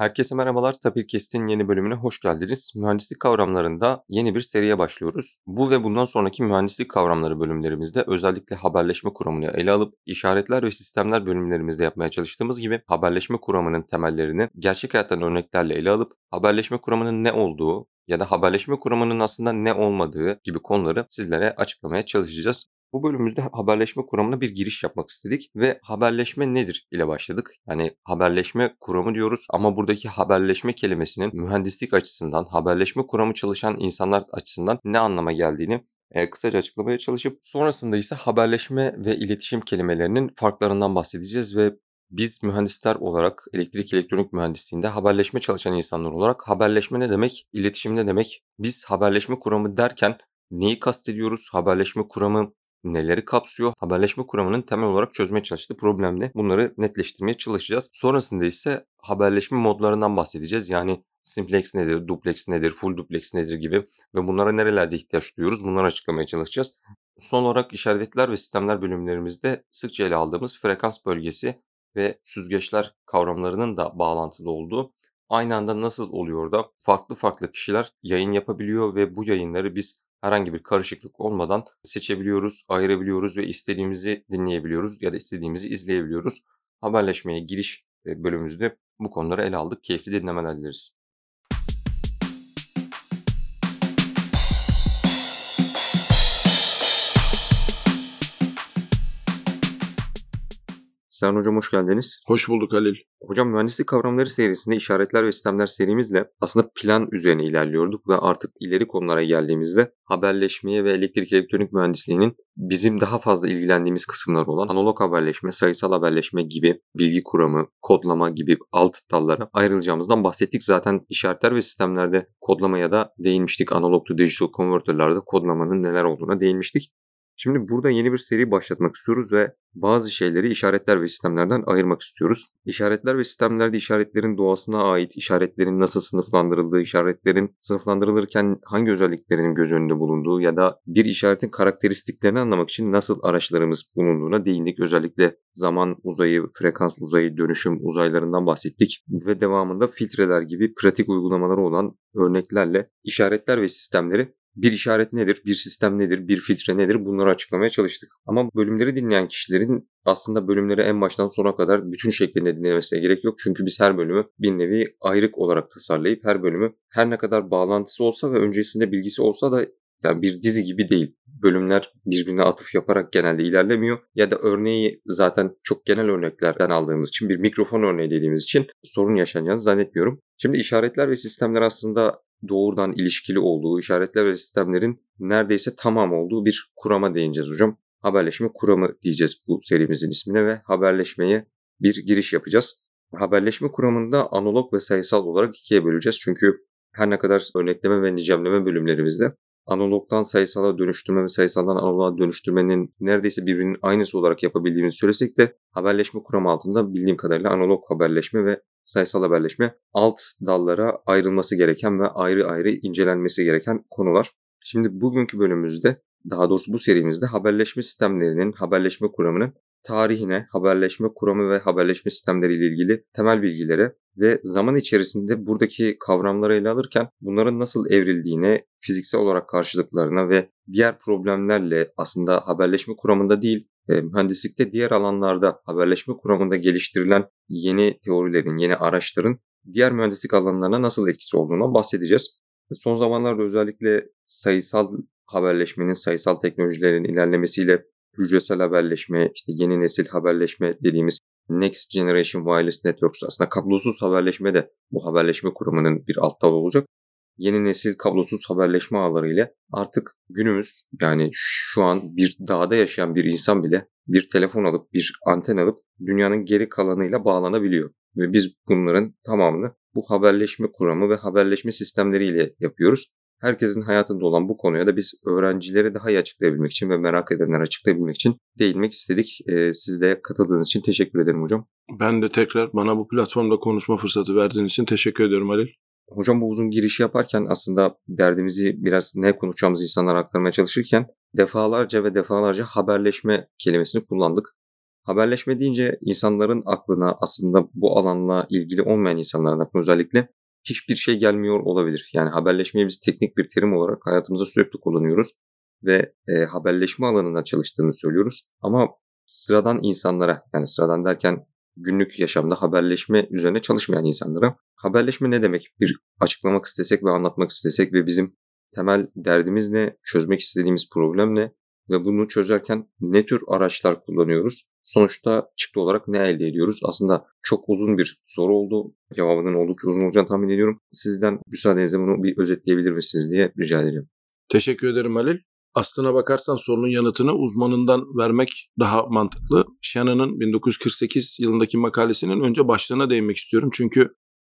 Herkese merhabalar. Tapir Kest'in yeni bölümüne hoş geldiniz. Mühendislik kavramlarında yeni bir seriye başlıyoruz. Bu ve bundan sonraki mühendislik kavramları bölümlerimizde özellikle haberleşme kuramını ele alıp işaretler ve sistemler bölümlerimizde yapmaya çalıştığımız gibi haberleşme kuramının temellerini gerçek hayattan örneklerle ele alıp haberleşme kuramının ne olduğu ya da haberleşme kuramının aslında ne olmadığı gibi konuları sizlere açıklamaya çalışacağız. Bu bölümümüzde haberleşme kuramına bir giriş yapmak istedik ve haberleşme nedir ile başladık. Yani haberleşme kuramı diyoruz ama buradaki haberleşme kelimesinin mühendislik açısından, haberleşme kuramı çalışan insanlar açısından ne anlama geldiğini e, kısaca açıklamaya çalışıp sonrasında ise haberleşme ve iletişim kelimelerinin farklarından bahsedeceğiz ve biz mühendisler olarak elektrik elektronik mühendisliğinde haberleşme çalışan insanlar olarak haberleşme ne demek, iletişim ne demek? Biz haberleşme kuramı derken neyi kastediyoruz? Haberleşme kuramı neleri kapsıyor? Haberleşme kuramının temel olarak çözmeye çalıştığı problemde bunları netleştirmeye çalışacağız. Sonrasında ise haberleşme modlarından bahsedeceğiz. Yani simplex nedir, duplex nedir, full duplex nedir gibi ve bunlara nerelerde ihtiyaç duyuyoruz bunları açıklamaya çalışacağız. Son olarak işaretler ve sistemler bölümlerimizde sıkça ele aldığımız frekans bölgesi ve süzgeçler kavramlarının da bağlantılı olduğu aynı anda nasıl oluyor da farklı farklı kişiler yayın yapabiliyor ve bu yayınları biz herhangi bir karışıklık olmadan seçebiliyoruz, ayırabiliyoruz ve istediğimizi dinleyebiliyoruz ya da istediğimizi izleyebiliyoruz. Haberleşmeye giriş e, bölümümüzde bu konuları ele aldık. Keyifli dinlemeler dileriz. Serhan Hocam hoş geldiniz. Hoş bulduk Halil. Hocam mühendislik kavramları serisinde işaretler ve sistemler serimizle aslında plan üzerine ilerliyorduk ve artık ileri konulara geldiğimizde haberleşmeye ve elektrik elektronik mühendisliğinin bizim daha fazla ilgilendiğimiz kısımlar olan analog haberleşme, sayısal haberleşme gibi bilgi kuramı, kodlama gibi alt dallara ayrılacağımızdan bahsettik. Zaten işaretler ve sistemlerde kodlamaya da değinmiştik. Analog to digital converter'larda kodlamanın neler olduğuna değinmiştik. Şimdi burada yeni bir seri başlatmak istiyoruz ve bazı şeyleri işaretler ve sistemlerden ayırmak istiyoruz. İşaretler ve sistemlerde işaretlerin doğasına ait, işaretlerin nasıl sınıflandırıldığı, işaretlerin sınıflandırılırken hangi özelliklerinin göz önünde bulunduğu ya da bir işaretin karakteristiklerini anlamak için nasıl araçlarımız bulunduğuna değindik. Özellikle zaman uzayı, frekans uzayı, dönüşüm uzaylarından bahsettik ve devamında filtreler gibi pratik uygulamaları olan örneklerle işaretler ve sistemleri bir işaret nedir, bir sistem nedir, bir filtre nedir bunları açıklamaya çalıştık. Ama bölümleri dinleyen kişilerin aslında bölümleri en baştan sona kadar bütün şeklinde dinlemesine gerek yok. Çünkü biz her bölümü bir nevi ayrık olarak tasarlayıp her bölümü her ne kadar bağlantısı olsa ve öncesinde bilgisi olsa da yani bir dizi gibi değil. Bölümler birbirine atıf yaparak genelde ilerlemiyor. Ya da örneği zaten çok genel örneklerden aldığımız için bir mikrofon örneği dediğimiz için sorun yaşanacağını zannetmiyorum. Şimdi işaretler ve sistemler aslında doğrudan ilişkili olduğu işaretler ve sistemlerin neredeyse tamam olduğu bir kurama değineceğiz hocam. Haberleşme kuramı diyeceğiz bu serimizin ismine ve haberleşmeye bir giriş yapacağız. Haberleşme kuramında analog ve sayısal olarak ikiye böleceğiz. Çünkü her ne kadar örnekleme ve nicemleme bölümlerimizde analogdan sayısala dönüştürme ve sayısaldan analoga dönüştürmenin neredeyse birbirinin aynısı olarak yapabildiğimizi söylesek de haberleşme kuramı altında bildiğim kadarıyla analog haberleşme ve sayısal haberleşme alt dallara ayrılması gereken ve ayrı ayrı incelenmesi gereken konular. Şimdi bugünkü bölümümüzde daha doğrusu bu serimizde haberleşme sistemlerinin, haberleşme kuramının tarihine, haberleşme kuramı ve haberleşme sistemleri ile ilgili temel bilgilere ve zaman içerisinde buradaki kavramları ele alırken bunların nasıl evrildiğine, fiziksel olarak karşılıklarına ve diğer problemlerle aslında haberleşme kuramında değil, mühendislikte diğer alanlarda haberleşme kuramında geliştirilen yeni teorilerin, yeni araçların diğer mühendislik alanlarına nasıl etkisi olduğundan bahsedeceğiz. Son zamanlarda özellikle sayısal haberleşmenin, sayısal teknolojilerin ilerlemesiyle hücresel haberleşme, işte yeni nesil haberleşme dediğimiz Next Generation Wireless Networks aslında kablosuz haberleşme de bu haberleşme kuramının bir alt dalı olacak. Yeni nesil kablosuz haberleşme ağları ile artık günümüz yani şu an bir dağda yaşayan bir insan bile bir telefon alıp bir anten alıp dünyanın geri kalanıyla bağlanabiliyor. Ve biz bunların tamamını bu haberleşme kuramı ve haberleşme sistemleriyle yapıyoruz herkesin hayatında olan bu konuya da biz öğrencileri daha iyi açıklayabilmek için ve merak edenler açıklayabilmek için değinmek istedik. Ee, siz de katıldığınız için teşekkür ederim hocam. Ben de tekrar bana bu platformda konuşma fırsatı verdiğiniz için teşekkür ediyorum Halil. Hocam bu uzun girişi yaparken aslında derdimizi biraz ne konuşacağımızı insanlara aktarmaya çalışırken defalarca ve defalarca haberleşme kelimesini kullandık. Haberleşme deyince insanların aklına aslında bu alanla ilgili olmayan insanların aklına özellikle hiçbir şey gelmiyor olabilir. Yani haberleşmeyi biz teknik bir terim olarak hayatımızda sürekli kullanıyoruz ve e, haberleşme alanında çalıştığını söylüyoruz. Ama sıradan insanlara yani sıradan derken günlük yaşamda haberleşme üzerine çalışmayan insanlara haberleşme ne demek bir açıklamak istesek ve anlatmak istesek ve bizim temel derdimiz ne, çözmek istediğimiz problem ne ve bunu çözerken ne tür araçlar kullanıyoruz? Sonuçta çıktı olarak ne elde ediyoruz? Aslında çok uzun bir soru oldu. Cevabının oldukça uzun olacağını tahmin ediyorum. Sizden müsaadenizle bunu bir özetleyebilir misiniz diye rica edeceğim. Teşekkür ederim Halil. Aslına bakarsan sorunun yanıtını uzmanından vermek daha mantıklı. Shannon'ın 1948 yılındaki makalesinin önce başlığına değinmek istiyorum. Çünkü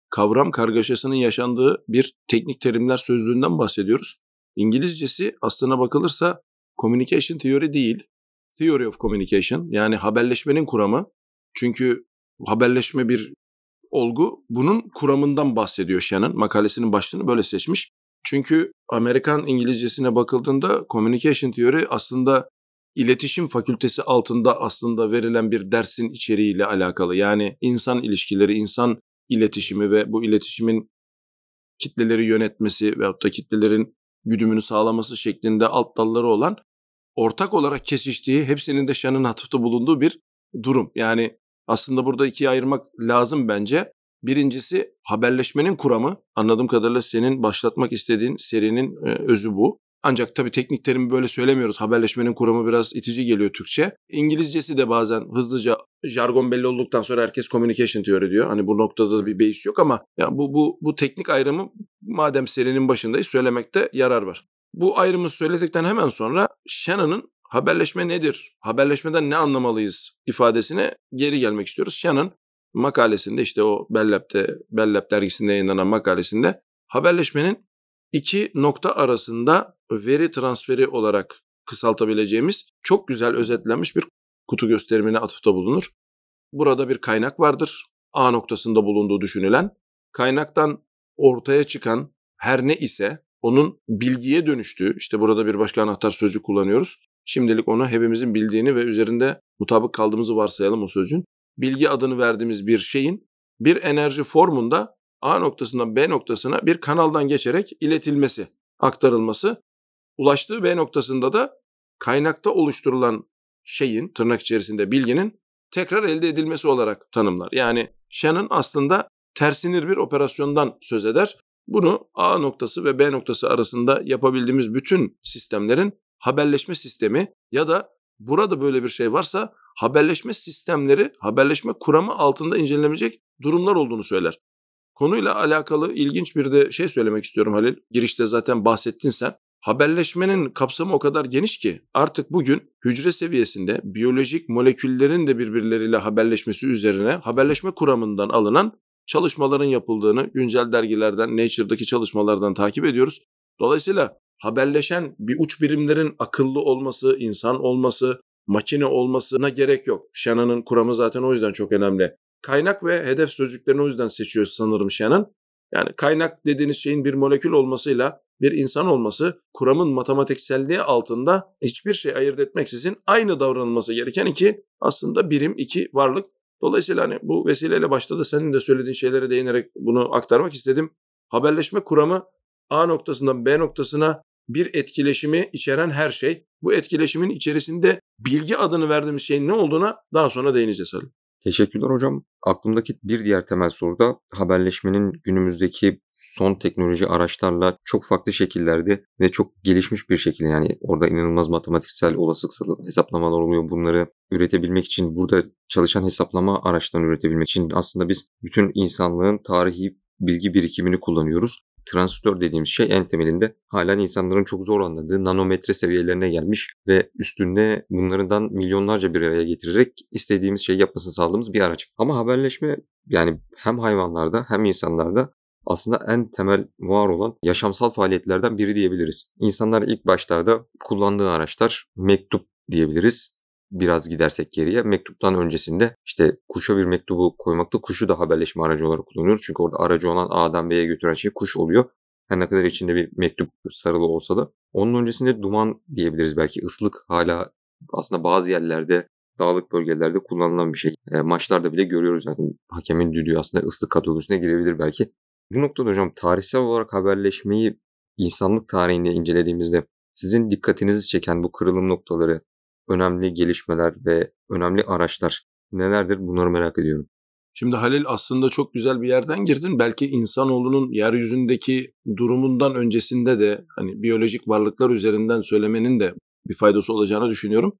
kavram kargaşasının yaşandığı bir teknik terimler sözlüğünden bahsediyoruz. İngilizcesi aslına bakılırsa communication theory değil, theory of communication yani haberleşmenin kuramı. Çünkü haberleşme bir olgu bunun kuramından bahsediyor Shannon. Makalesinin başlığını böyle seçmiş. Çünkü Amerikan İngilizcesine bakıldığında communication theory aslında iletişim fakültesi altında aslında verilen bir dersin içeriğiyle alakalı. Yani insan ilişkileri, insan iletişimi ve bu iletişimin kitleleri yönetmesi veyahut da kitlelerin güdümünü sağlaması şeklinde alt dalları olan ortak olarak kesiştiği, hepsinin de şanın atıfta bulunduğu bir durum. Yani aslında burada ikiye ayırmak lazım bence. Birincisi haberleşmenin kuramı. Anladığım kadarıyla senin başlatmak istediğin serinin e, özü bu. Ancak tabii teknik terimi böyle söylemiyoruz. Haberleşmenin kuramı biraz itici geliyor Türkçe. İngilizcesi de bazen hızlıca jargon belli olduktan sonra herkes communication teori diyor. Hani bu noktada da bir beis yok ama ya bu bu bu teknik ayrımı madem serinin başındayız söylemekte yarar var. Bu ayrımı söyledikten hemen sonra Shannon'ın haberleşme nedir? Haberleşmeden ne anlamalıyız ifadesine geri gelmek istiyoruz. Shannon makalesinde işte o Bellab'de Bellab dergisinde yayınlanan makalesinde haberleşmenin iki nokta arasında veri transferi olarak kısaltabileceğimiz çok güzel özetlenmiş bir kutu gösterimine atıfta bulunur. Burada bir kaynak vardır. A noktasında bulunduğu düşünülen. Kaynaktan ortaya çıkan her ne ise onun bilgiye dönüştüğü, işte burada bir başka anahtar sözcük kullanıyoruz. Şimdilik onu hepimizin bildiğini ve üzerinde mutabık kaldığımızı varsayalım o sözcüğün. Bilgi adını verdiğimiz bir şeyin bir enerji formunda A noktasından B noktasına bir kanaldan geçerek iletilmesi, aktarılması. Ulaştığı B noktasında da kaynakta oluşturulan şeyin, tırnak içerisinde bilginin tekrar elde edilmesi olarak tanımlar. Yani Shannon aslında tersinir bir operasyondan söz eder. Bunu A noktası ve B noktası arasında yapabildiğimiz bütün sistemlerin haberleşme sistemi ya da burada böyle bir şey varsa haberleşme sistemleri, haberleşme kuramı altında incelenebilecek durumlar olduğunu söyler. Konuyla alakalı ilginç bir de şey söylemek istiyorum Halil. Girişte zaten bahsettin sen. Haberleşmenin kapsamı o kadar geniş ki artık bugün hücre seviyesinde biyolojik moleküllerin de birbirleriyle haberleşmesi üzerine haberleşme kuramından alınan çalışmaların yapıldığını güncel dergilerden, Nature'daki çalışmalardan takip ediyoruz. Dolayısıyla haberleşen bir uç birimlerin akıllı olması, insan olması, makine olmasına gerek yok. Shannon'ın kuramı zaten o yüzden çok önemli. Kaynak ve hedef sözcüklerini o yüzden seçiyor sanırım Shannon. Yani kaynak dediğiniz şeyin bir molekül olmasıyla bir insan olması kuramın matematikselliği altında hiçbir şey ayırt etmeksizin aynı davranılması gereken iki aslında birim, iki varlık. Dolayısıyla hani bu vesileyle başta da senin de söylediğin şeylere değinerek bunu aktarmak istedim. Haberleşme kuramı A noktasından B noktasına bir etkileşimi içeren her şey. Bu etkileşimin içerisinde bilgi adını verdiğimiz şeyin ne olduğuna daha sonra değineceğiz Ali. Teşekkürler hocam. Aklımdaki bir diğer temel soru da haberleşmenin günümüzdeki son teknoloji araçlarla çok farklı şekillerde ve çok gelişmiş bir şekilde yani orada inanılmaz matematiksel olasılıksal hesaplamalar oluyor. Bunları üretebilmek için burada çalışan hesaplama araçlarını üretebilmek için aslında biz bütün insanlığın tarihi bilgi birikimini kullanıyoruz transistör dediğimiz şey en temelinde halen insanların çok zor anladığı nanometre seviyelerine gelmiş ve üstünde bunlardan milyonlarca bir araya getirerek istediğimiz şeyi yapmasını sağladığımız bir araç. Ama haberleşme yani hem hayvanlarda hem insanlarda aslında en temel var olan yaşamsal faaliyetlerden biri diyebiliriz. İnsanlar ilk başlarda kullandığı araçlar mektup diyebiliriz biraz gidersek geriye mektuptan öncesinde işte kuşa bir mektubu koymakta kuşu da haberleşme aracı olarak kullanıyoruz. Çünkü orada aracı olan A'dan B'ye götüren şey kuş oluyor. Her ne kadar içinde bir mektup sarılı olsa da. Onun öncesinde duman diyebiliriz belki. ıslık hala aslında bazı yerlerde dağlık bölgelerde kullanılan bir şey. E, maçlarda bile görüyoruz yani hakemin düdüğü aslında ıslık kategorisine girebilir belki. Bu noktada hocam tarihsel olarak haberleşmeyi insanlık tarihinde incelediğimizde sizin dikkatinizi çeken bu kırılım noktaları, önemli gelişmeler ve önemli araçlar nelerdir bunları merak ediyorum. Şimdi Halil aslında çok güzel bir yerden girdin. Belki insanoğlunun yeryüzündeki durumundan öncesinde de hani biyolojik varlıklar üzerinden söylemenin de bir faydası olacağını düşünüyorum.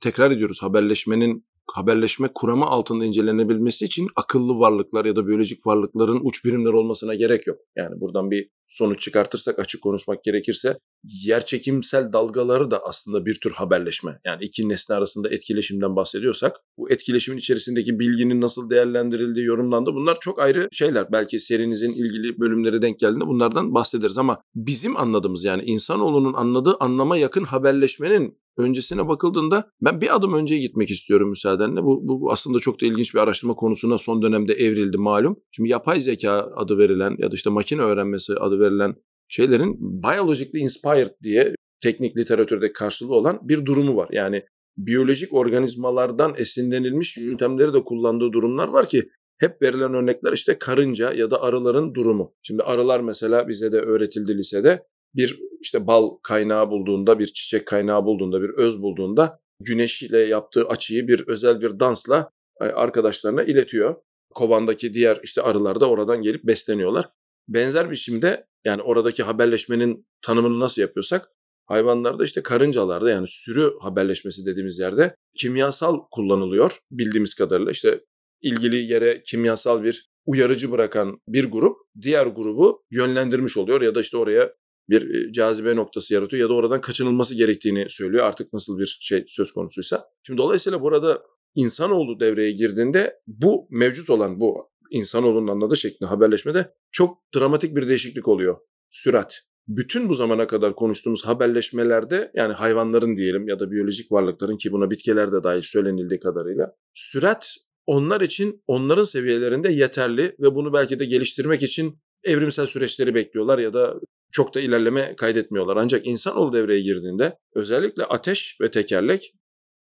Tekrar ediyoruz haberleşmenin haberleşme kuramı altında incelenebilmesi için akıllı varlıklar ya da biyolojik varlıkların uç birimler olmasına gerek yok. Yani buradan bir sonuç çıkartırsak açık konuşmak gerekirse yer çekimsel dalgaları da aslında bir tür haberleşme. Yani iki nesne arasında etkileşimden bahsediyorsak bu etkileşimin içerisindeki bilginin nasıl değerlendirildiği, yorumlandı bunlar çok ayrı şeyler. Belki serinizin ilgili bölümleri denk geldiğinde bunlardan bahsederiz ama bizim anladığımız yani insanoğlunun anladığı anlama yakın haberleşmenin öncesine bakıldığında ben bir adım önceye gitmek istiyorum müsaadenle. Bu, bu aslında çok da ilginç bir araştırma konusuna son dönemde evrildi malum. Şimdi yapay zeka adı verilen ya da işte makine öğrenmesi adı verilen şeylerin biologically inspired diye teknik literatürde karşılığı olan bir durumu var. Yani biyolojik organizmalardan esinlenilmiş yöntemleri de kullandığı durumlar var ki hep verilen örnekler işte karınca ya da arıların durumu. Şimdi arılar mesela bize de öğretildi lisede bir işte bal kaynağı bulduğunda, bir çiçek kaynağı bulduğunda, bir öz bulduğunda güneşle yaptığı açıyı bir özel bir dansla e, arkadaşlarına iletiyor. Kovandaki diğer işte arılar da oradan gelip besleniyorlar. Benzer biçimde yani oradaki haberleşmenin tanımını nasıl yapıyorsak hayvanlarda işte karıncalarda yani sürü haberleşmesi dediğimiz yerde kimyasal kullanılıyor bildiğimiz kadarıyla işte ilgili yere kimyasal bir uyarıcı bırakan bir grup diğer grubu yönlendirmiş oluyor ya da işte oraya bir e, cazibe noktası yaratıyor ya da oradan kaçınılması gerektiğini söylüyor artık nasıl bir şey söz konusuysa. Şimdi dolayısıyla burada insanoğlu devreye girdiğinde bu mevcut olan bu insanoğlunun anladığı şeklinde haberleşmede çok dramatik bir değişiklik oluyor. Sürat. Bütün bu zamana kadar konuştuğumuz haberleşmelerde yani hayvanların diyelim ya da biyolojik varlıkların ki buna bitkiler de dahil söylenildiği kadarıyla sürat onlar için onların seviyelerinde yeterli ve bunu belki de geliştirmek için evrimsel süreçleri bekliyorlar ya da çok da ilerleme kaydetmiyorlar. Ancak insanoğlu devreye girdiğinde özellikle ateş ve tekerlek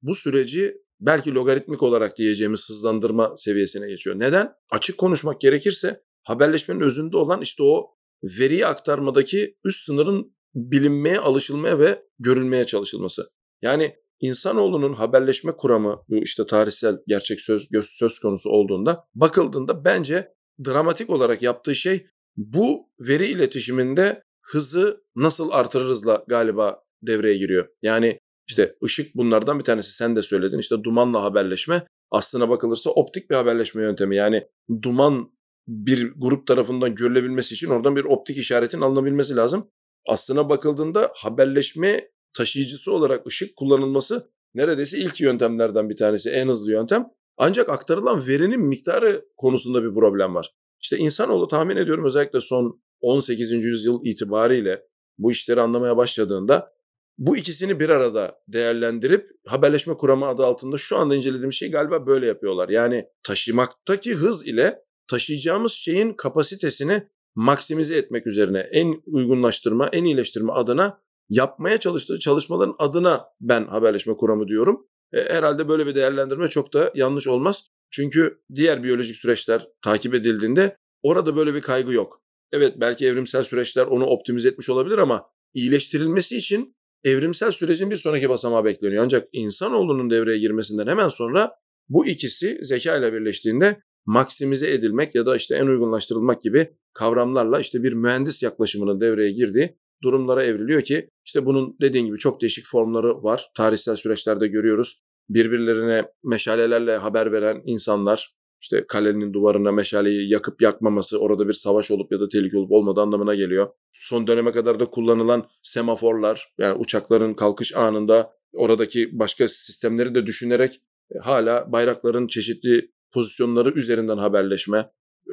bu süreci belki logaritmik olarak diyeceğimiz hızlandırma seviyesine geçiyor. Neden? Açık konuşmak gerekirse haberleşmenin özünde olan işte o veriyi aktarmadaki üst sınırın bilinmeye, alışılmaya ve görülmeye çalışılması. Yani insanoğlunun haberleşme kuramı bu işte tarihsel gerçek söz söz konusu olduğunda bakıldığında bence dramatik olarak yaptığı şey bu veri iletişiminde hızı nasıl artırırızla galiba devreye giriyor. Yani işte ışık bunlardan bir tanesi sen de söyledin. İşte dumanla haberleşme aslına bakılırsa optik bir haberleşme yöntemi. Yani duman bir grup tarafından görülebilmesi için oradan bir optik işaretin alınabilmesi lazım. Aslına bakıldığında haberleşme taşıyıcısı olarak ışık kullanılması neredeyse ilk yöntemlerden bir tanesi, en hızlı yöntem. Ancak aktarılan verinin miktarı konusunda bir problem var. İşte insanoğlu tahmin ediyorum özellikle son 18. yüzyıl itibariyle bu işleri anlamaya başladığında bu ikisini bir arada değerlendirip haberleşme kuramı adı altında şu anda incelediğim şey galiba böyle yapıyorlar. Yani taşımaktaki hız ile taşıyacağımız şeyin kapasitesini maksimize etmek üzerine en uygunlaştırma, en iyileştirme adına yapmaya çalıştığı çalışmaların adına ben haberleşme kuramı diyorum. E, herhalde böyle bir değerlendirme çok da yanlış olmaz. Çünkü diğer biyolojik süreçler takip edildiğinde orada böyle bir kaygı yok. Evet belki evrimsel süreçler onu optimize etmiş olabilir ama iyileştirilmesi için evrimsel sürecin bir sonraki basamağı bekleniyor. Ancak insanoğlunun devreye girmesinden hemen sonra bu ikisi zeka ile birleştiğinde maksimize edilmek ya da işte en uygunlaştırılmak gibi kavramlarla işte bir mühendis yaklaşımının devreye girdiği durumlara evriliyor ki işte bunun dediğin gibi çok değişik formları var. Tarihsel süreçlerde görüyoruz. Birbirlerine meşalelerle haber veren insanlar işte kalenin duvarına meşaleyi yakıp yakmaması orada bir savaş olup ya da tehlike olup olmadığı anlamına geliyor. Son döneme kadar da kullanılan semaforlar yani uçakların kalkış anında oradaki başka sistemleri de düşünerek e, hala bayrakların çeşitli pozisyonları üzerinden haberleşme,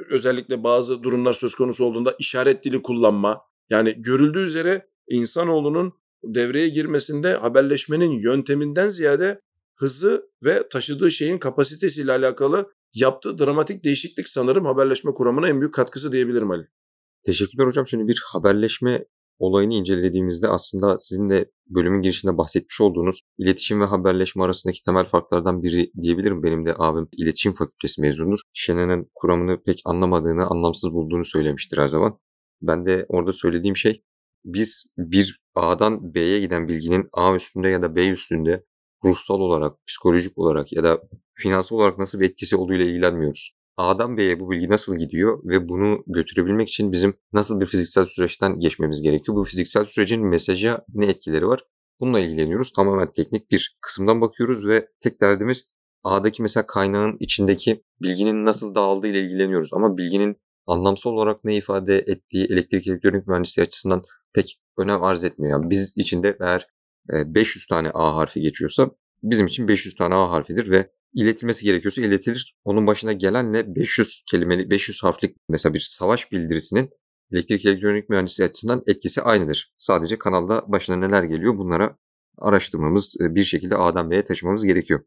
özellikle bazı durumlar söz konusu olduğunda işaret dili kullanma. Yani görüldüğü üzere insanoğlunun devreye girmesinde haberleşmenin yönteminden ziyade hızı ve taşıdığı şeyin kapasitesiyle alakalı yaptığı dramatik değişiklik sanırım haberleşme kuramına en büyük katkısı diyebilirim Ali. Teşekkürler hocam. Şimdi bir haberleşme olayını incelediğimizde aslında sizin de bölümün girişinde bahsetmiş olduğunuz iletişim ve haberleşme arasındaki temel farklardan biri diyebilirim. Benim de abim iletişim fakültesi mezunudur. Şenen'in kuramını pek anlamadığını, anlamsız bulduğunu söylemiştir her zaman. Ben de orada söylediğim şey biz bir A'dan B'ye giden bilginin A üstünde ya da B üstünde ruhsal olarak, psikolojik olarak ya da finansal olarak nasıl bir etkisi olduğu ile ilgilenmiyoruz. A'dan B'ye bu bilgi nasıl gidiyor ve bunu götürebilmek için bizim nasıl bir fiziksel süreçten geçmemiz gerekiyor? Bu fiziksel sürecin mesaja ne etkileri var? Bununla ilgileniyoruz. Tamamen teknik bir kısımdan bakıyoruz ve tek derdimiz A'daki mesela kaynağın içindeki bilginin nasıl dağıldığı ile ilgileniyoruz. Ama bilginin anlamsal olarak ne ifade ettiği elektrik elektronik mühendisliği açısından pek önem arz etmiyor. Yani biz içinde eğer 500 tane A harfi geçiyorsa bizim için 500 tane A harfidir ve iletilmesi gerekiyorsa iletilir. Onun başına gelenle 500 kelimeli, 500 harflik mesela bir savaş bildirisinin elektrik elektronik mühendisliği açısından etkisi aynıdır. Sadece kanalda başına neler geliyor bunlara araştırmamız, bir şekilde A'dan B'ye taşımamız gerekiyor.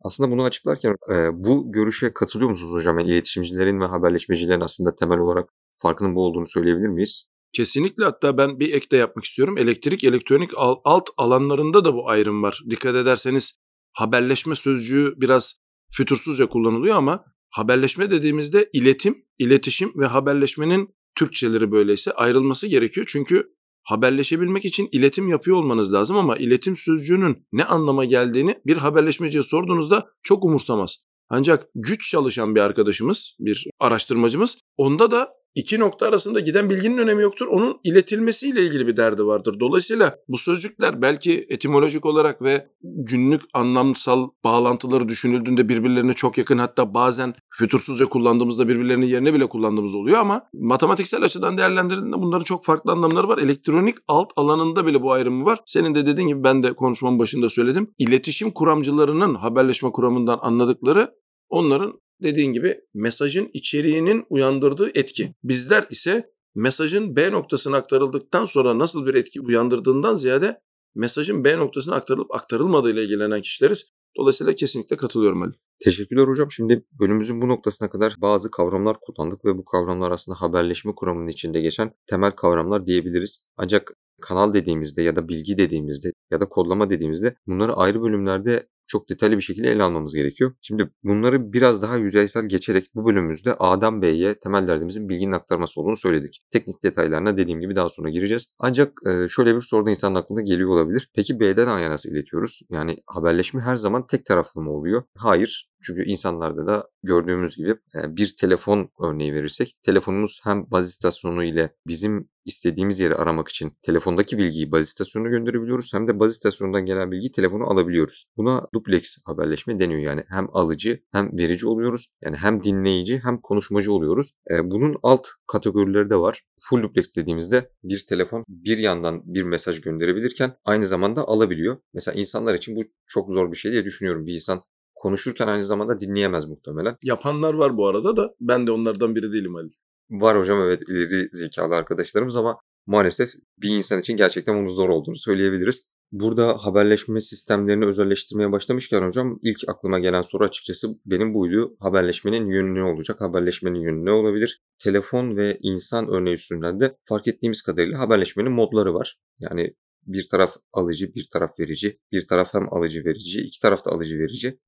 Aslında bunu açıklarken bu görüşe katılıyor musunuz hocam? Yani iletişimcilerin ve haberleşmecilerin aslında temel olarak farkının bu olduğunu söyleyebilir miyiz? Kesinlikle hatta ben bir ek de yapmak istiyorum. Elektrik, elektronik alt alanlarında da bu ayrım var. Dikkat ederseniz haberleşme sözcüğü biraz fütursuzca kullanılıyor ama haberleşme dediğimizde iletim, iletişim ve haberleşmenin Türkçeleri böyleyse ayrılması gerekiyor. Çünkü haberleşebilmek için iletim yapıyor olmanız lazım ama iletim sözcüğünün ne anlama geldiğini bir haberleşmeciye sorduğunuzda çok umursamaz. Ancak güç çalışan bir arkadaşımız, bir araştırmacımız onda da iki nokta arasında giden bilginin önemi yoktur. Onun iletilmesiyle ilgili bir derdi vardır. Dolayısıyla bu sözcükler belki etimolojik olarak ve günlük anlamsal bağlantıları düşünüldüğünde birbirlerine çok yakın hatta bazen fütursuzca kullandığımızda birbirlerinin yerine bile kullandığımız oluyor ama matematiksel açıdan değerlendirildiğinde bunların çok farklı anlamları var. Elektronik alt alanında bile bu ayrımı var. Senin de dediğin gibi ben de konuşmamın başında söyledim. İletişim kuramcılarının haberleşme kuramından anladıkları onların dediğin gibi mesajın içeriğinin uyandırdığı etki. Bizler ise mesajın B noktasına aktarıldıktan sonra nasıl bir etki uyandırdığından ziyade mesajın B noktasına aktarılıp aktarılmadığıyla ilgilenen kişileriz. Dolayısıyla kesinlikle katılıyorum Ali. Teşekkürler hocam. Şimdi bölümümüzün bu noktasına kadar bazı kavramlar kullandık ve bu kavramlar aslında haberleşme kuramının içinde geçen temel kavramlar diyebiliriz. Ancak kanal dediğimizde ya da bilgi dediğimizde ya da kodlama dediğimizde bunları ayrı bölümlerde çok detaylı bir şekilde ele almamız gerekiyor. Şimdi bunları biraz daha yüzeysel geçerek bu bölümümüzde A'dan B'ye temel derdimizin bilginin aktarması olduğunu söyledik. Teknik detaylarına dediğim gibi daha sonra gireceğiz. Ancak şöyle bir soru da insanın aklına geliyor olabilir. Peki B'den A'ya nasıl iletiyoruz? Yani haberleşme her zaman tek taraflı mı oluyor? Hayır. Çünkü insanlarda da gördüğümüz gibi bir telefon örneği verirsek telefonumuz hem baz istasyonu ile bizim istediğimiz yeri aramak için telefondaki bilgiyi baz istasyonuna gönderebiliyoruz hem de baz istasyonundan gelen bilgiyi telefonu alabiliyoruz. Buna duplex haberleşme deniyor yani hem alıcı hem verici oluyoruz. Yani hem dinleyici hem konuşmacı oluyoruz. Bunun alt kategorileri de var. Full duplex dediğimizde bir telefon bir yandan bir mesaj gönderebilirken aynı zamanda alabiliyor. Mesela insanlar için bu çok zor bir şey diye düşünüyorum. Bir insan konuşurken aynı zamanda dinleyemez muhtemelen. Yapanlar var bu arada da ben de onlardan biri değilim Ali. Var hocam evet ileri zekalı arkadaşlarımız ama maalesef bir insan için gerçekten bunun zor olduğunu söyleyebiliriz. Burada haberleşme sistemlerini özelleştirmeye başlamışken hocam ilk aklıma gelen soru açıkçası benim buydu. Haberleşmenin yönü ne olacak? Haberleşmenin yönü ne olabilir? Telefon ve insan örneği üstünden de fark ettiğimiz kadarıyla haberleşmenin modları var. Yani bir taraf alıcı, bir taraf verici, bir taraf hem alıcı verici, iki taraf da alıcı verici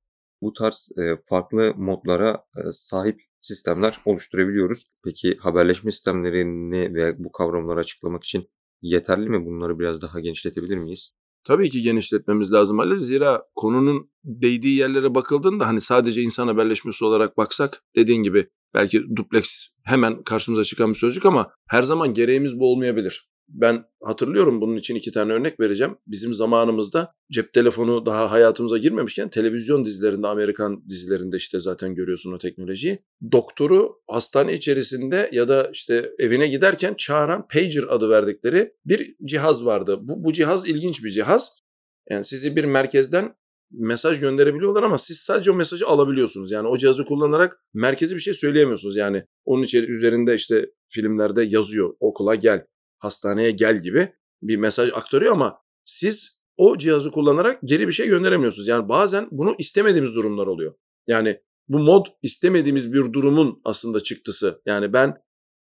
bu tarz farklı modlara sahip sistemler oluşturabiliyoruz. Peki haberleşme sistemlerini ve bu kavramları açıklamak için yeterli mi? Bunları biraz daha genişletebilir miyiz? Tabii ki genişletmemiz lazım Ali. Zira konunun değdiği yerlere bakıldığında hani sadece insan haberleşmesi olarak baksak dediğin gibi belki duplex hemen karşımıza çıkan bir sözcük ama her zaman gereğimiz bu olmayabilir. Ben hatırlıyorum bunun için iki tane örnek vereceğim. Bizim zamanımızda cep telefonu daha hayatımıza girmemişken televizyon dizilerinde, Amerikan dizilerinde işte zaten görüyorsun o teknolojiyi. Doktoru hastane içerisinde ya da işte evine giderken çağıran pager adı verdikleri bir cihaz vardı. Bu, bu cihaz ilginç bir cihaz. Yani sizi bir merkezden mesaj gönderebiliyorlar ama siz sadece o mesajı alabiliyorsunuz. Yani o cihazı kullanarak merkezi bir şey söyleyemiyorsunuz. Yani onun içeri üzerinde işte filmlerde yazıyor okula gel hastaneye gel gibi bir mesaj aktarıyor ama siz o cihazı kullanarak geri bir şey gönderemiyorsunuz. Yani bazen bunu istemediğimiz durumlar oluyor. Yani bu mod istemediğimiz bir durumun aslında çıktısı. Yani ben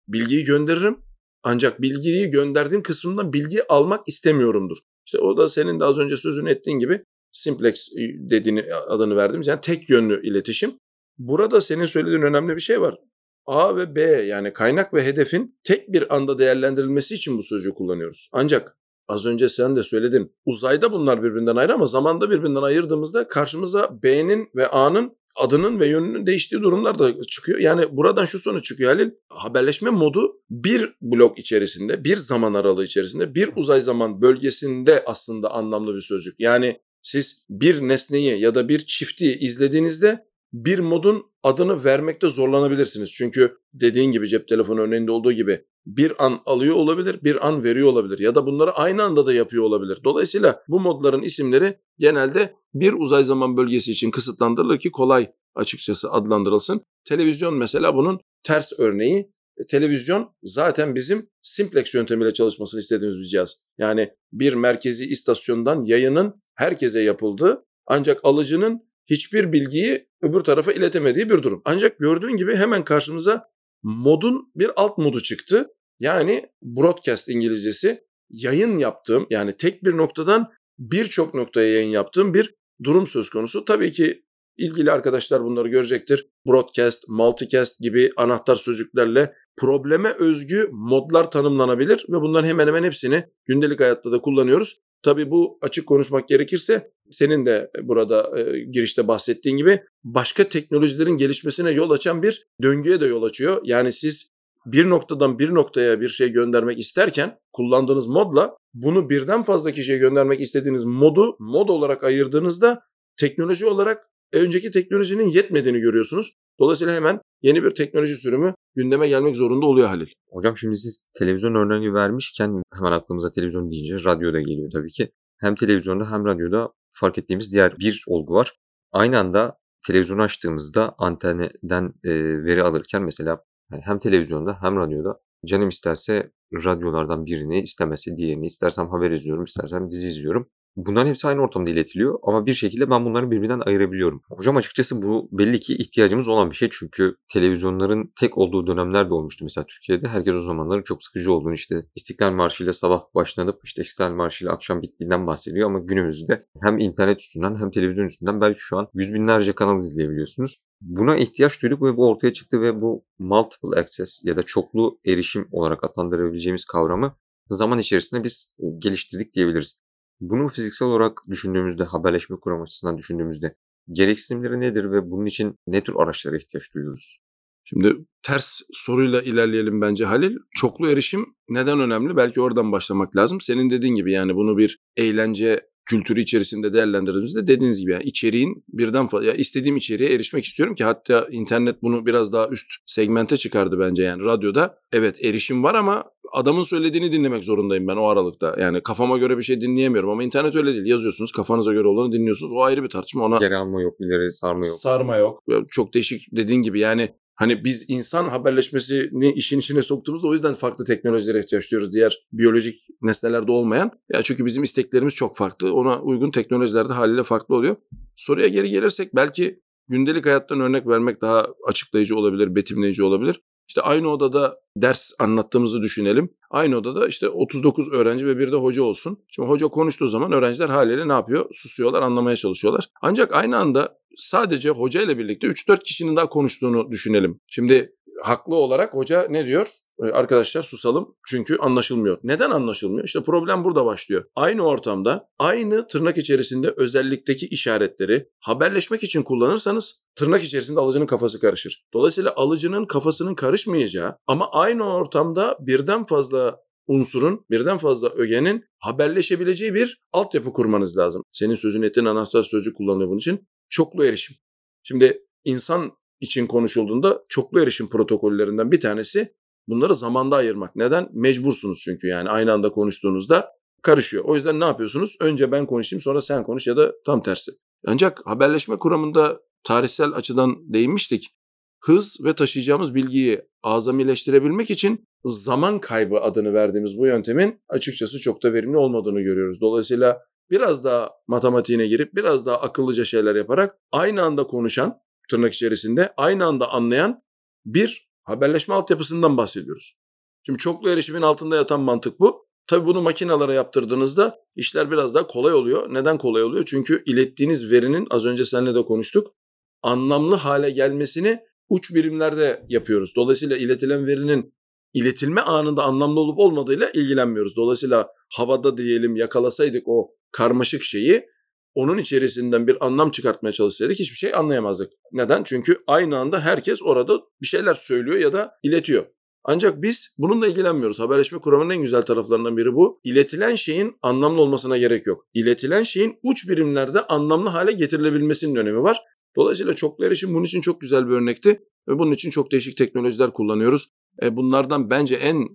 bilgiyi gönderirim Ancak bilgiyi gönderdiğim kısmından bilgi almak istemiyorumdur. İşte o da senin de az önce sözünü ettiğin gibi simplex dediğini adını verdiğimiz yani tek yönlü iletişim. Burada senin söylediğin önemli bir şey var. A ve B yani kaynak ve hedefin tek bir anda değerlendirilmesi için bu sözcüğü kullanıyoruz. Ancak az önce sen de söyledin. Uzayda bunlar birbirinden ayrı ama zamanda birbirinden ayırdığımızda karşımıza B'nin ve A'nın adının ve yönünün değiştiği durumlar da çıkıyor. Yani buradan şu sonuç çıkıyor Halil. Haberleşme modu bir blok içerisinde, bir zaman aralığı içerisinde, bir uzay zaman bölgesinde aslında anlamlı bir sözcük. Yani siz bir nesneyi ya da bir çifti izlediğinizde bir modun adını vermekte zorlanabilirsiniz. Çünkü dediğin gibi cep telefonu örneğinde olduğu gibi bir an alıyor olabilir, bir an veriyor olabilir ya da bunları aynı anda da yapıyor olabilir. Dolayısıyla bu modların isimleri genelde bir uzay zaman bölgesi için kısıtlandırılır ki kolay açıkçası adlandırılsın. Televizyon mesela bunun ters örneği. E, televizyon zaten bizim simplex yöntemiyle çalışmasını istediğimiz bir cihaz. Yani bir merkezi istasyondan yayının herkese yapıldığı ancak alıcının hiçbir bilgiyi öbür tarafa iletemediği bir durum. Ancak gördüğün gibi hemen karşımıza modun bir alt modu çıktı. Yani broadcast İngilizcesi yayın yaptığım yani tek bir noktadan birçok noktaya yayın yaptığım bir durum söz konusu. Tabii ki ilgili arkadaşlar bunları görecektir. Broadcast, multicast gibi anahtar sözcüklerle probleme özgü modlar tanımlanabilir ve bunların hemen hemen hepsini gündelik hayatta da kullanıyoruz. Tabii bu açık konuşmak gerekirse senin de burada e, girişte bahsettiğin gibi başka teknolojilerin gelişmesine yol açan bir döngüye de yol açıyor. Yani siz bir noktadan bir noktaya bir şey göndermek isterken kullandığınız modla bunu birden fazla kişiye göndermek istediğiniz modu mod olarak ayırdığınızda teknoloji olarak önceki teknolojinin yetmediğini görüyorsunuz. Dolayısıyla hemen yeni bir teknoloji sürümü gündeme gelmek zorunda oluyor Halil. Hocam şimdi siz televizyon örneği vermişken hemen aklımıza televizyon deyince radyo da geliyor tabii ki. Hem televizyonda hem radyoda fark ettiğimiz diğer bir olgu var. Aynı anda televizyonu açtığımızda antenden e, veri alırken mesela hem televizyonda hem radyoda canım isterse radyolardan birini istemese diğerini istersem haber izliyorum istersem dizi izliyorum. Bunların hepsi aynı ortamda iletiliyor ama bir şekilde ben bunları birbirinden ayırabiliyorum. Hocam açıkçası bu belli ki ihtiyacımız olan bir şey çünkü televizyonların tek olduğu dönemler de olmuştu mesela Türkiye'de. Herkes o zamanların çok sıkıcı olduğunu işte İstiklal Marşı ile sabah başlanıp işte İstiklal Marşı ile akşam bittiğinden bahsediyor ama günümüzde hem internet üstünden hem televizyon üstünden belki şu an yüz binlerce kanal izleyebiliyorsunuz. Buna ihtiyaç duyduk ve bu ortaya çıktı ve bu multiple access ya da çoklu erişim olarak adlandırabileceğimiz kavramı zaman içerisinde biz geliştirdik diyebiliriz. Bunu fiziksel olarak düşündüğümüzde, haberleşme kuram açısından düşündüğümüzde gereksinimleri nedir ve bunun için ne tür araçlara ihtiyaç duyuyoruz? Şimdi ters soruyla ilerleyelim bence Halil. Çoklu erişim neden önemli? Belki oradan başlamak lazım. Senin dediğin gibi yani bunu bir eğlence kültürü içerisinde değerlendirdiğimizde dediğiniz gibi yani içeriğin birden fazla ya istediğim içeriğe erişmek istiyorum ki hatta internet bunu biraz daha üst segmente çıkardı bence yani radyoda evet erişim var ama adamın söylediğini dinlemek zorundayım ben o aralıkta. Yani kafama göre bir şey dinleyemiyorum ama internet öyle değil. Yazıyorsunuz kafanıza göre olanı dinliyorsunuz. O ayrı bir tartışma. Ona geri alma yok, ileri sarma yok. Sarma yok. Çok değişik dediğin gibi yani Hani biz insan haberleşmesini işin içine soktuğumuzda o yüzden farklı teknolojilere ihtiyaç duyuyoruz. Diğer biyolojik nesnelerde olmayan. Ya çünkü bizim isteklerimiz çok farklı. Ona uygun teknolojilerde haliyle farklı oluyor. Soruya geri gelirsek belki gündelik hayattan örnek vermek daha açıklayıcı olabilir, betimleyici olabilir. İşte aynı odada ders anlattığımızı düşünelim. Aynı odada işte 39 öğrenci ve bir de hoca olsun. Şimdi hoca konuştuğu zaman öğrenciler haliyle ne yapıyor? Susuyorlar, anlamaya çalışıyorlar. Ancak aynı anda sadece hoca ile birlikte 3-4 kişinin daha konuştuğunu düşünelim. Şimdi haklı olarak hoca ne diyor? Ee, arkadaşlar susalım çünkü anlaşılmıyor. Neden anlaşılmıyor? İşte problem burada başlıyor. Aynı ortamda aynı tırnak içerisinde özellikteki işaretleri haberleşmek için kullanırsanız tırnak içerisinde alıcının kafası karışır. Dolayısıyla alıcının kafasının karışmayacağı ama aynı ortamda birden fazla unsurun, birden fazla ögenin haberleşebileceği bir altyapı kurmanız lazım. Senin sözün ettiğin anahtar sözcük kullanılıyor bunun için. Çoklu erişim. Şimdi insan için konuşulduğunda çoklu erişim protokollerinden bir tanesi bunları zamanda ayırmak. Neden? Mecbursunuz çünkü yani aynı anda konuştuğunuzda karışıyor. O yüzden ne yapıyorsunuz? Önce ben konuşayım sonra sen konuş ya da tam tersi. Ancak haberleşme kuramında tarihsel açıdan değinmiştik. Hız ve taşıyacağımız bilgiyi azamileştirebilmek için zaman kaybı adını verdiğimiz bu yöntemin açıkçası çok da verimli olmadığını görüyoruz. Dolayısıyla biraz daha matematiğine girip biraz daha akıllıca şeyler yaparak aynı anda konuşan tırnak içerisinde aynı anda anlayan bir haberleşme altyapısından bahsediyoruz. Şimdi çoklu erişimin altında yatan mantık bu. Tabii bunu makinalara yaptırdığınızda işler biraz daha kolay oluyor. Neden kolay oluyor? Çünkü ilettiğiniz verinin az önce seninle de konuştuk. Anlamlı hale gelmesini uç birimlerde yapıyoruz. Dolayısıyla iletilen verinin iletilme anında anlamlı olup olmadığıyla ilgilenmiyoruz. Dolayısıyla havada diyelim yakalasaydık o karmaşık şeyi onun içerisinden bir anlam çıkartmaya çalışsaydık hiçbir şey anlayamazdık. Neden? Çünkü aynı anda herkes orada bir şeyler söylüyor ya da iletiyor. Ancak biz bununla ilgilenmiyoruz. Haberleşme kuramının en güzel taraflarından biri bu. İletilen şeyin anlamlı olmasına gerek yok. İletilen şeyin uç birimlerde anlamlı hale getirilebilmesinin önemi var. Dolayısıyla çoklu erişim bunun için çok güzel bir örnekti ve bunun için çok değişik teknolojiler kullanıyoruz. E bunlardan bence en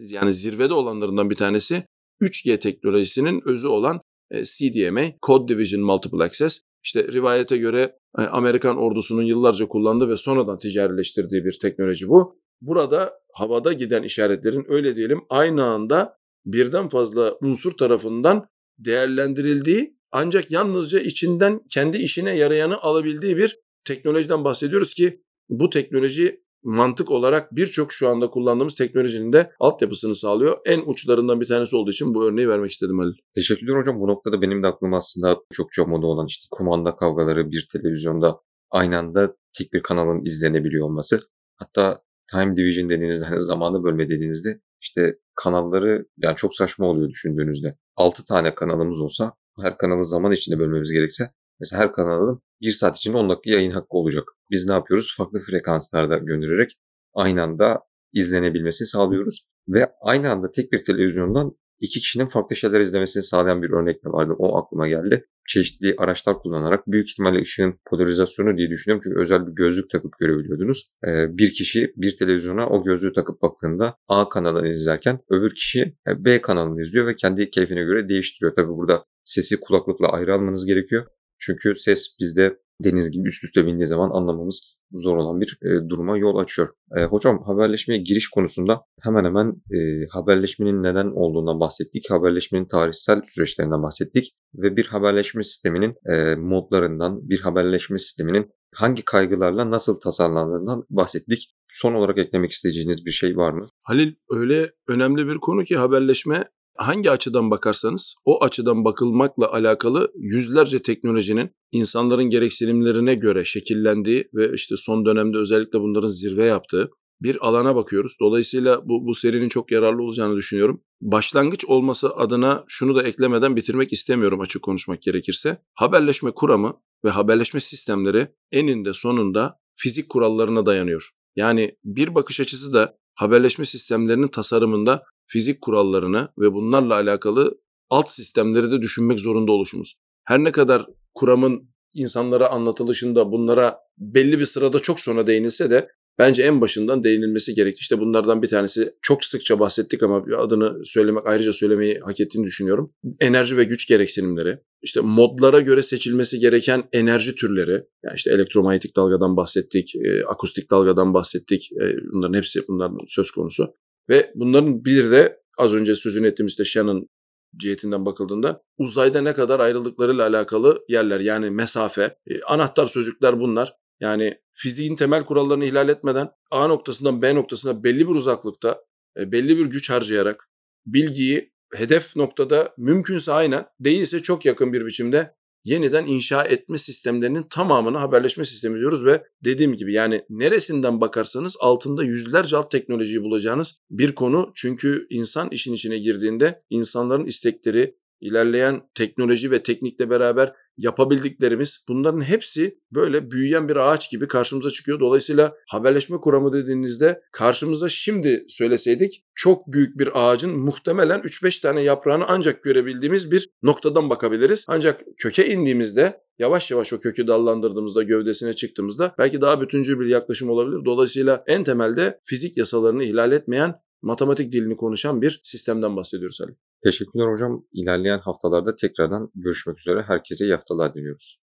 yani zirvede olanlarından bir tanesi 3G teknolojisinin özü olan CDMA, Code Division Multiple Access. İşte rivayete göre e, Amerikan ordusunun yıllarca kullandığı ve sonradan ticarileştirdiği bir teknoloji bu. Burada havada giden işaretlerin öyle diyelim aynı anda birden fazla unsur tarafından değerlendirildiği ancak yalnızca içinden kendi işine yarayanı alabildiği bir teknolojiden bahsediyoruz ki bu teknoloji mantık olarak birçok şu anda kullandığımız teknolojinin de altyapısını sağlıyor. En uçlarından bir tanesi olduğu için bu örneği vermek istedim Halil. Teşekkürler hocam. Bu noktada benim de aklım aslında çokça moda olan işte kumanda kavgaları bir televizyonda aynı anda tek bir kanalın izlenebiliyor olması. Hatta time division dediğinizde hani zamanı bölme dediğinizde işte kanalları yani çok saçma oluyor düşündüğünüzde. 6 tane kanalımız olsa her kanalı zaman içinde bölmemiz gerekse mesela her kanalın 1 saat içinde 10 dakika yayın hakkı olacak. Biz ne yapıyoruz? Farklı frekanslarda göndererek aynı anda izlenebilmesini sağlıyoruz. Ve aynı anda tek bir televizyondan iki kişinin farklı şeyler izlemesini sağlayan bir örnek de vardı. O aklıma geldi. Çeşitli araçlar kullanarak büyük ihtimalle ışığın polarizasyonu diye düşünüyorum. Çünkü özel bir gözlük takıp görebiliyordunuz. Ee, bir kişi bir televizyona o gözlüğü takıp baktığında A kanalını izlerken öbür kişi e, B kanalını izliyor ve kendi keyfine göre değiştiriyor. Tabi burada sesi kulaklıkla ayrı almanız gerekiyor. Çünkü ses bizde deniz gibi üst üste bindiği zaman anlamamız zor olan bir e, duruma yol açıyor. E, hocam haberleşmeye giriş konusunda hemen hemen e, haberleşmenin neden olduğundan bahsettik. Haberleşmenin tarihsel süreçlerinden bahsettik. Ve bir haberleşme sisteminin e, modlarından, bir haberleşme sisteminin hangi kaygılarla nasıl tasarlandığından bahsettik. Son olarak eklemek isteyeceğiniz bir şey var mı? Halil öyle önemli bir konu ki haberleşme hangi açıdan bakarsanız o açıdan bakılmakla alakalı yüzlerce teknolojinin insanların gereksinimlerine göre şekillendiği ve işte son dönemde özellikle bunların zirve yaptığı bir alana bakıyoruz. Dolayısıyla bu, bu serinin çok yararlı olacağını düşünüyorum. Başlangıç olması adına şunu da eklemeden bitirmek istemiyorum açık konuşmak gerekirse. Haberleşme kuramı ve haberleşme sistemleri eninde sonunda fizik kurallarına dayanıyor. Yani bir bakış açısı da haberleşme sistemlerinin tasarımında fizik kurallarını ve bunlarla alakalı alt sistemleri de düşünmek zorunda oluşumuz. Her ne kadar kuramın insanlara anlatılışında bunlara belli bir sırada çok sonra değinilse de bence en başından değinilmesi gerekti. İşte bunlardan bir tanesi çok sıkça bahsettik ama adını söylemek ayrıca söylemeyi hak ettiğini düşünüyorum. Enerji ve güç gereksinimleri, işte modlara göre seçilmesi gereken enerji türleri, yani işte elektromanyetik dalgadan bahsettik, e, akustik dalgadan bahsettik. E, bunların hepsi bunların söz konusu. Ve bunların bir de az önce sözünü ettiğimiz işte Shannon cihetinden bakıldığında uzayda ne kadar ayrıldıklarıyla alakalı yerler yani mesafe, e, anahtar sözcükler bunlar. Yani fiziğin temel kurallarını ihlal etmeden A noktasından B noktasına belli bir uzaklıkta e, belli bir güç harcayarak bilgiyi hedef noktada mümkünse aynen değilse çok yakın bir biçimde yeniden inşa etme sistemlerinin tamamını haberleşme sistemi diyoruz ve dediğim gibi yani neresinden bakarsanız altında yüzlerce alt teknolojiyi bulacağınız bir konu. Çünkü insan işin içine girdiğinde insanların istekleri, ilerleyen teknoloji ve teknikle beraber yapabildiklerimiz bunların hepsi böyle büyüyen bir ağaç gibi karşımıza çıkıyor. Dolayısıyla haberleşme kuramı dediğinizde karşımıza şimdi söyleseydik çok büyük bir ağacın muhtemelen 3-5 tane yaprağını ancak görebildiğimiz bir noktadan bakabiliriz. Ancak köke indiğimizde yavaş yavaş o kökü dallandırdığımızda gövdesine çıktığımızda belki daha bütüncül bir yaklaşım olabilir. Dolayısıyla en temelde fizik yasalarını ihlal etmeyen matematik dilini konuşan bir sistemden bahsediyoruz Ali. Teşekkürler hocam. İlerleyen haftalarda tekrardan görüşmek üzere. Herkese iyi haftalar diliyoruz.